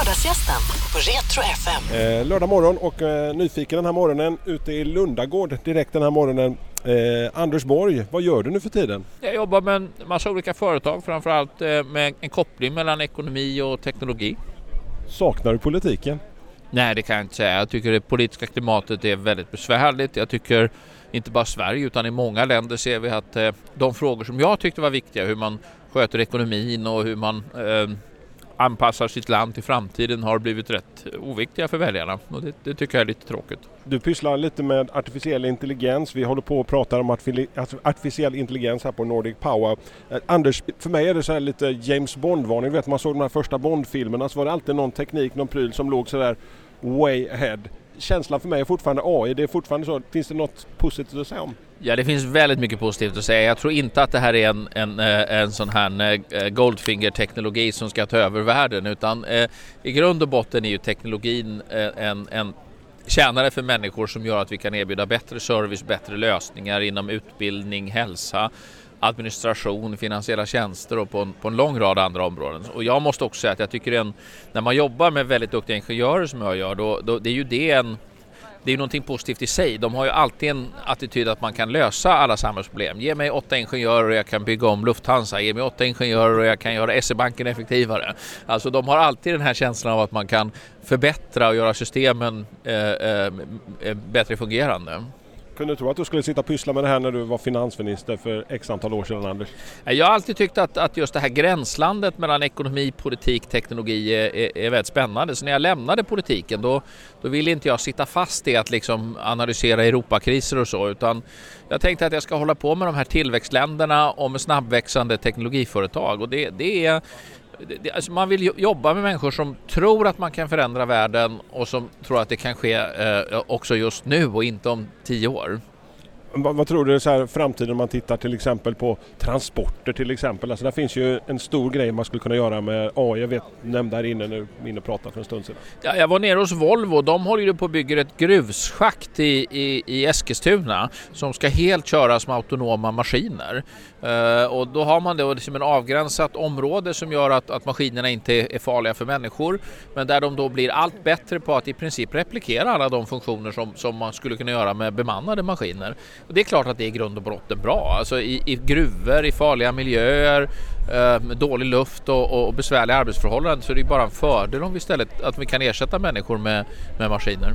Lördagsgästen på Retro FM. Eh, lördag morgon och eh, nyfiken den här morgonen ute i Lundagård direkt den här morgonen. Eh, Anders Borg, vad gör du nu för tiden? Jag jobbar med en massa olika företag, framförallt eh, med en koppling mellan ekonomi och teknologi. Saknar du politiken? Nej, det kan jag inte säga. Jag tycker det politiska klimatet är väldigt besvärligt. Jag tycker inte bara Sverige utan i många länder ser vi att eh, de frågor som jag tyckte var viktiga, hur man sköter ekonomin och hur man eh, anpassar sitt land till framtiden har blivit rätt oviktiga för väljarna och det, det, tycker jag är lite tråkigt. Du pysslar lite med artificiell intelligens. Vi håller på och pratar om alltså artificiell intelligens här på Nordic Power. Eh, Anders, för mig är det så här lite James Bond-varning. vet man såg de här första Bond-filmerna så var det alltid någon teknik, någon pryl som låg så där way ahead. Känslan för mig är fortfarande AI. Det är fortfarande så. Finns det något positivt att säga om? Ja, det finns väldigt mycket positivt att säga. Jag tror inte att det här är en, en, eh, en sån här eh, eh, Goldfinger-teknologi som ska ta över världen utan eh, i grund och botten är ju teknologin en, en tjänare för människor som gör att vi kan erbjuda bättre service, bättre lösningar inom utbildning, hälsa, administration, finansiella tjänster och på en, på en lång rad andra områden. Och jag måste också säga att jag tycker en, när man jobbar med väldigt duktiga ingenjörer som jag gör, då, då det är ju det en det är ju någonting positivt i sig. De har ju alltid en attityd att man kan lösa alla samhällsproblem. Ge mig åtta ingenjörer och jag kan bygga om Lufthansa. Ge mig åtta ingenjörer och jag kan göra SE-banken effektivare. Alltså de har alltid den här känslan av att man kan förbättra och göra systemen eh, eh, bättre fungerande. Kunde du tro att du skulle sitta och pyssla med det här när du var finansminister för x antal år sedan Anders? Jag har alltid tyckt att, att just det här gränslandet mellan ekonomi, politik, teknologi är, är, är väldigt spännande. Så när jag lämnade politiken då, då ville inte jag sitta fast i att liksom analysera Europakriser och så utan jag tänkte att jag ska hålla på med de här tillväxtländerna och med snabbväxande teknologiföretag och det, det är det, alltså man vill jobba med människor som tror att man kan förändra världen och som tror att det kan ske eh, också just nu och inte om tio år. Vad, vad, tror du så här framtiden om man tittar till exempel på transporter till exempel? Alltså där finns ju en stor grej man skulle kunna göra med AI. Jag vet, nämnde här inne nu, inne och pratade för en stund sedan. Ja, jag var nere hos Volvo. De håller ju på att bygga ett gruvschakt i, i, i Eskilstuna som ska helt köras med autonoma maskiner. Uh, och då har man då liksom en avgränsat område som gör att, att maskinerna inte är farliga för människor men där de då blir allt bättre på att i princip replikera alla de funktioner som, som man skulle kunna göra med bemannade maskiner. Och det är klart att det är i grund och botten bra. Alltså i, i gruvor, i farliga miljöer, eh, med dålig luft och, och, besvärliga arbetsförhållanden så är det bara en fördel om vi istället att vi kan ersätta människor med, med maskiner.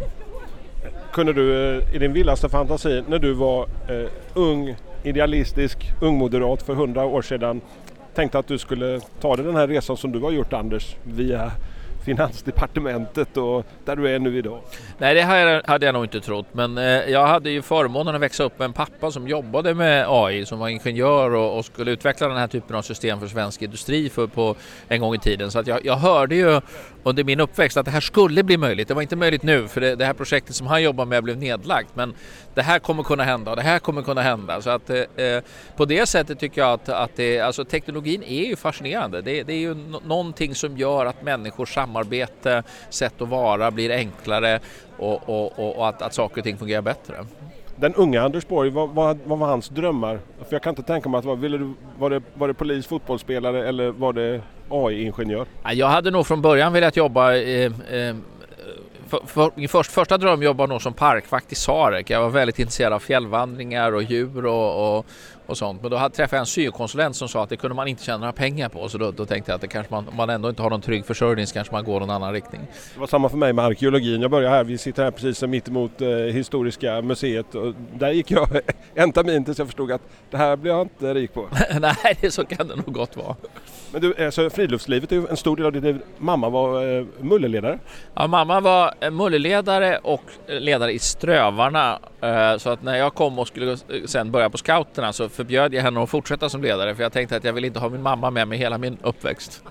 Kunde du eh, i din vildaste fantasi när du var eh, ung, idealistisk, ungmoderat för hundra år sedan tänkte att du skulle ta dig den här resan som du har gjort Anders via Finansdepartementet och där du är nu idag? Nej, det hade jag nog inte trott, men eh, jag hade ju förmånen att växa upp med en pappa som jobbade med AI, som var ingenjör och, skulle utveckla den här typen av system för svensk industri för, på en gång i tiden. Så att jag, jag hörde ju under min uppväxt att det här skulle bli möjligt. Det var inte möjligt nu, för det, det här projektet som han jobbar med blev nedlagt, men det här kommer kunna hända och det här kommer kunna hända. Så att eh, eh på det sättet tycker jag att, att det, alltså teknologin är ju fascinerande. Det, det är ju någonting som gör att människor samar samarbete, sätt att vara blir enklare och, och, och att, att saker och ting fungerar bättre. Den unga Anders Borg, vad, vad, vad, var hans drömmar? För jag kan inte tänka mig att var, ville du, var, det, var det polis, fotbollsspelare eller var det AI-ingenjör? Jag hade nog från början velat jobba eh, eh, för, för, min först, första drömjobb var nog som parkvakt i Sarek. Jag var väldigt intresserad av fjällvandringar och djur och, och, och sånt. Men då hade, träffade jag en syokonsulent som sa att det kunde man inte tjäna några pengar på. Så då, då tänkte jag att det kanske man, om man ändå inte har någon trygg försörjning så kanske man går någon annan riktning. Det var samma för mig med arkeologin. Jag började här, vi sitter här precis mitt emot eh, Historiska museet och där gick jag en termin tills jag förstod att det här blir jag inte rik på. Nej, det så kan det nog gott vara. Men du, alltså, friluftslivet är ju en stor del av ditt liv. Mamma var eh, mulleledare? Ja, mamma var eh, mulleledare och eh, ledare i Strövarna. Eh, så att när jag kom och skulle sen börja på scouterna så förbjöd jag henne att fortsätta som ledare för jag tänkte att jag vill inte ha min mamma med mig hela min uppväxt.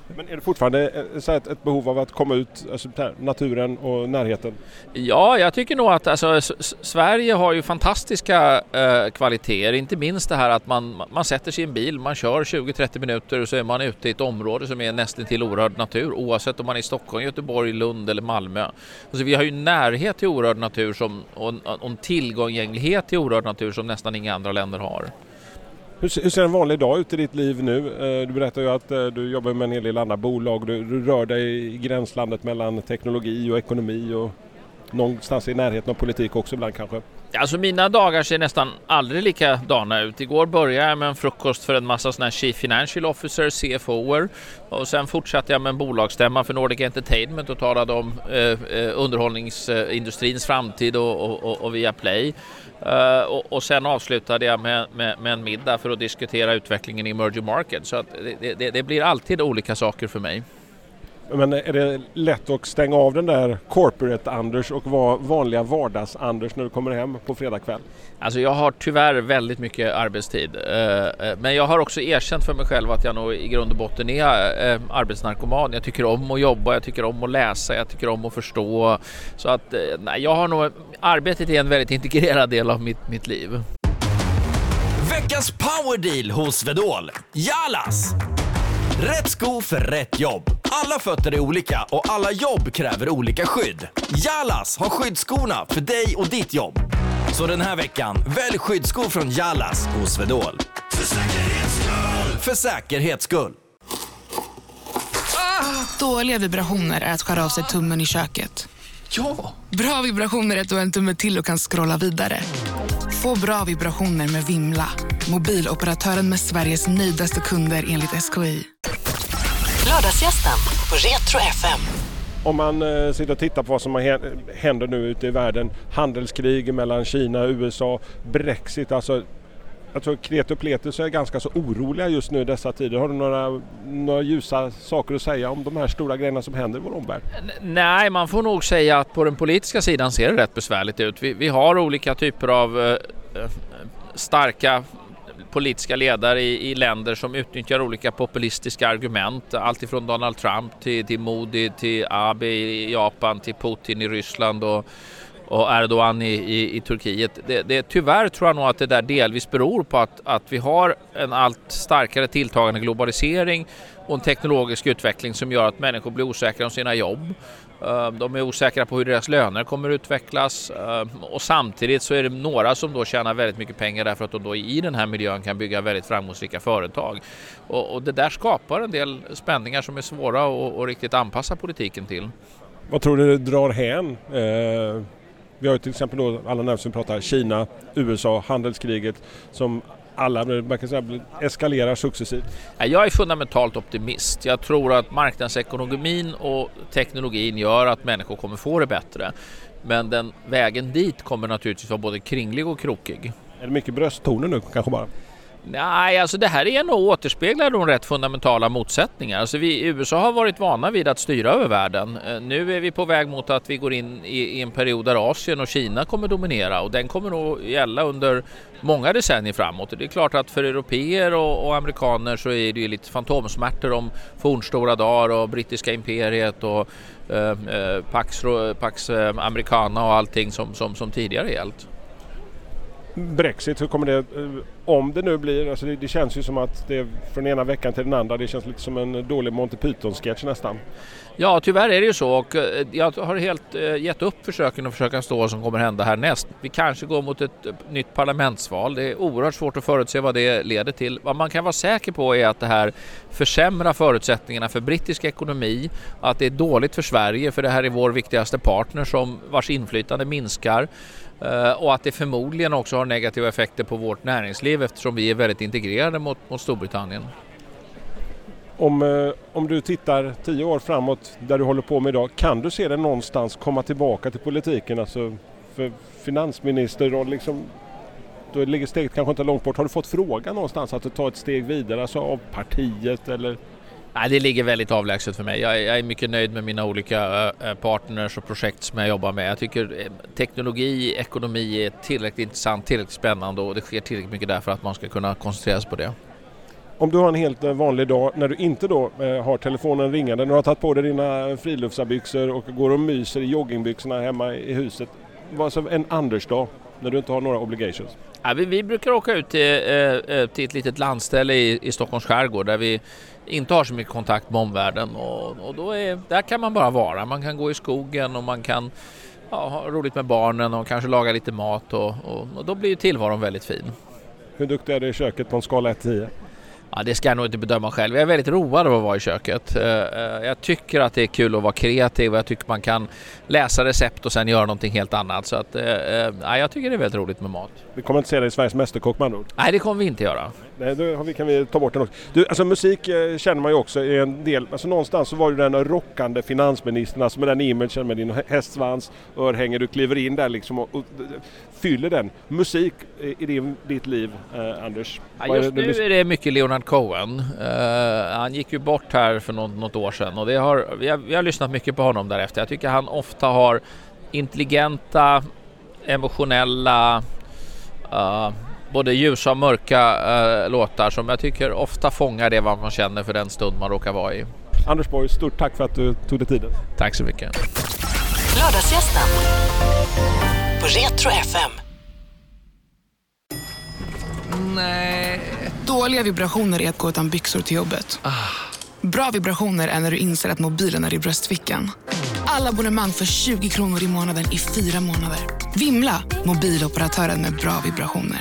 Men är det fortfarande eh, så ett, ett behov av att komma ut, alltså naturen och närheten? Ja, jag tycker nog att alltså, Sverige har ju fantastiska eh, kvaliteter, inte minst det här att man, man sätter sig i en bil, man kör 20-30 minuter och så är man ute i ett område som är nästan till orörd natur oavsett om man är i Stockholm, Göteborg, Lund eller Malmö. Alltså, vi har ju närhet till orörd natur som, och, och en tillgänglighet till orörd natur som nästan inga andra länder har. Hur, hur, ser en vanlig dag ut i ditt liv nu? Eh, du berättar ju att eh, du jobbar med en hel del andra bolag. Du, du rör dig i gränslandet mellan teknologi och ekonomi och någonstans i närheten av politik också ibland kanske? Alltså mina dagar ser nästan aldrig likadana ut. Igår började jag med en frukost för en massa sådana här Chief Financial Officer, CFOer och sen fortsatte jag med en bolagsstämma för Nordic Entertainment och talade om eh, eh underhållningsindustrins framtid och, och, och Viaplay. Eh, och, och, sen avslutade jag med, med, med, en middag för att diskutera utvecklingen i emerging market. Så att det, det, det blir alltid olika saker för mig. Men är det lätt att stänga av den där corporate-Anders och vara vanliga vardags-Anders när du kommer hem på fredag kväll? Alltså jag har tyvärr väldigt mycket arbetstid. Eh, eh, men jag har också erkänt för mig själv att jag nog i grund och botten är eh, arbetsnarkoman. Jag tycker om att jobba, jag tycker om att läsa, jag tycker om att förstå. Så att nej, jag har nog... Arbetet är en väldigt integrerad del av mitt, mitt liv. Veckans powerdeal hos Svedol. Jalas! Rätt sko för rätt jobb. Alla fötter är olika och alla jobb kräver olika skydd. Jalas har skyddsskorna för dig och ditt jobb. Så den här veckan, välj skyddsskor från Jalas hos Swedol. För säkerhets skull! För säkerhets skull. Ah, dåliga vibrationer är att skära av sig tummen i köket. Ja! Bra vibrationer är att du har en tumme till och kan scrolla vidare. Få bra vibrationer med Vimla. Mobiloperatören med Sveriges nöjdaste kunder enligt SKI. Lördagsgästen på Retro FM. Om man eh, sitter och tittar på vad som händer nu ute i världen. Handelskrig mellan Kina och USA, Brexit. Alltså, jag tror Kreti och Pletus är ganska så oroliga just nu i dessa tider. Har du några, några ljusa saker att säga om de här stora grejerna som händer i vår omvärld? Nej, man får nog säga att på den politiska sidan ser det rätt besvärligt ut. Vi, vi har olika typer av eh, eh starka politiska ledare i, i, länder som utnyttjar olika populistiska argument. Alltifrån Donald Trump till, till Modi, till Abe i Japan, till Putin i Ryssland och, och Erdogan i, i, i Turkiet. Det, det, tyvärr tror jag nog att det där delvis beror på att, att vi har en allt starkare tilltagande globalisering och en teknologisk utveckling som gör att människor blir osäkra om sina jobb. Ehm, de är osäkra på hur deras löner kommer att utvecklas ehm, och samtidigt så är det några som då tjänar väldigt mycket pengar därför att de då i den här miljön kan bygga väldigt framgångsrika företag. Och, det där skapar en del spänningar som är svåra att riktigt anpassa politiken till. Vad tror du det drar hän? Ehm, vi har ju till exempel då alla när som pratar Kina, USA, handelskriget som alla man kan säga, eskalerar successivt? Jag är fundamentalt optimist. Jag tror att marknadsekonomin och teknologin gör att människor kommer få det bättre. Men den vägen dit kommer naturligtvis vara både kringlig och krokig. Är det mycket brösttoner nu kanske bara? Nej, alltså det här är nog återspeglar de rätt fundamentala motsättningar. Alltså vi i USA har varit vana vid att styra över världen. Eh, nu är vi på väg mot att vi går in i, i en period där Asien och Kina kommer dominera och den kommer nog gälla under många decennier framåt. Det är klart att för europeer och, och amerikaner så är det ju lite fantomsmärtor om fornstora dagar och brittiska imperiet och eh, eh Pax, Pax eh, Americana och allting som, som, som tidigare gällt. Brexit, hur kommer det, eh, om det nu blir, alltså det, det, känns ju som att det är från ena veckan till den andra, det känns lite som en dålig Monty Python-sketch nästan. Ja, tyvärr är det ju så och eh, jag har helt eh, gett upp försöken att försöka stå vad som kommer hända härnäst. Vi kanske går mot ett nytt parlamentsval. Det är oerhört svårt att förutse vad det leder till. Vad man kan vara säker på är att det här försämrar förutsättningarna för brittisk ekonomi, att det är dåligt för Sverige för det här är vår viktigaste partner som vars inflytande minskar. Eh, och att det förmodligen också har negativa effekter på vårt näringsliv eftersom vi är väldigt integrerade mot, mot Storbritannien. Om, eh, om du tittar tio år framåt där du håller på med idag, kan du se det någonstans komma tillbaka till politiken? Alltså för finansministerroll, liksom, då ligger steget kanske inte långt bort. Har du fått frågan någonstans att du tar ett steg vidare, alltså av partiet eller Nej, det ligger väldigt avlägset för mig. Jag, jag är mycket nöjd med mina olika eh, eh, partners och projekt som jag jobbar med. Jag tycker eh, teknologi, ekonomi är tillräckligt intressant, tillräckligt spännande och det sker tillräckligt mycket där för att man ska kunna koncentrera sig på det. Om du har en helt vanlig dag när du inte då har telefonen ringande, när du har tagit på dig dina friluftsbyxor och går och myser i joggingbyxorna hemma i huset. Vad som en Anders-dag när du inte har några obligations? Ja, vi, vi brukar åka ut till, eh, eh, till ett litet landställe i, i Stockholms skärgård där vi inte har så mycket kontakt med omvärlden och, och då är, där kan man bara vara. Man kan gå i skogen och man kan ja, ha roligt med barnen och kanske laga lite mat och, och, och då blir tillvaron väldigt fin. Hur duktig är du i köket på en skala 1-10? Ja, det ska jag nog inte bedöma själv. Jag är väldigt road av att vara i köket. Eh, eh, jag tycker att det är kul att vara kreativ och jag tycker man kan läsa recept och sen göra någonting helt annat. Så att, eh, ja, jag tycker det är väldigt roligt med mat. Vi kommer inte se dig i Sveriges Mästerkock med andra ord. Nej, det kommer vi inte göra. Nej, då kan vi ta bort den också. Du, alltså musik eh, känner man ju också är en del, alltså någonstans så var du den rockande finansministern, alltså med den imagen med din hästsvans, örhänge, du kliver in där liksom och, och fyller den. Musik i din, ditt liv, eh, Anders? Ja, just nu är det mycket Leonard Cohen. Uh, han gick ju bort här för något, något år sedan och det har, vi, har, vi har lyssnat mycket på honom därefter. Jag tycker han ofta har intelligenta, emotionella, uh, både ljusa och mörka uh, låtar som jag tycker ofta fångar det vad man känner för den stund man råkar vara i. Anders Borg, stort tack för att du tog dig tiden. Tack så mycket. Lördagsgästen på Retro FM. Nej. Dåliga vibrationer är att gå utan byxor till jobbet. Bra vibrationer är när du inser att mobilen är i bröstfickan. Alla abonnemang för 20 kronor i månaden i fyra månader. Vimla! Mobiloperatören med bra vibrationer.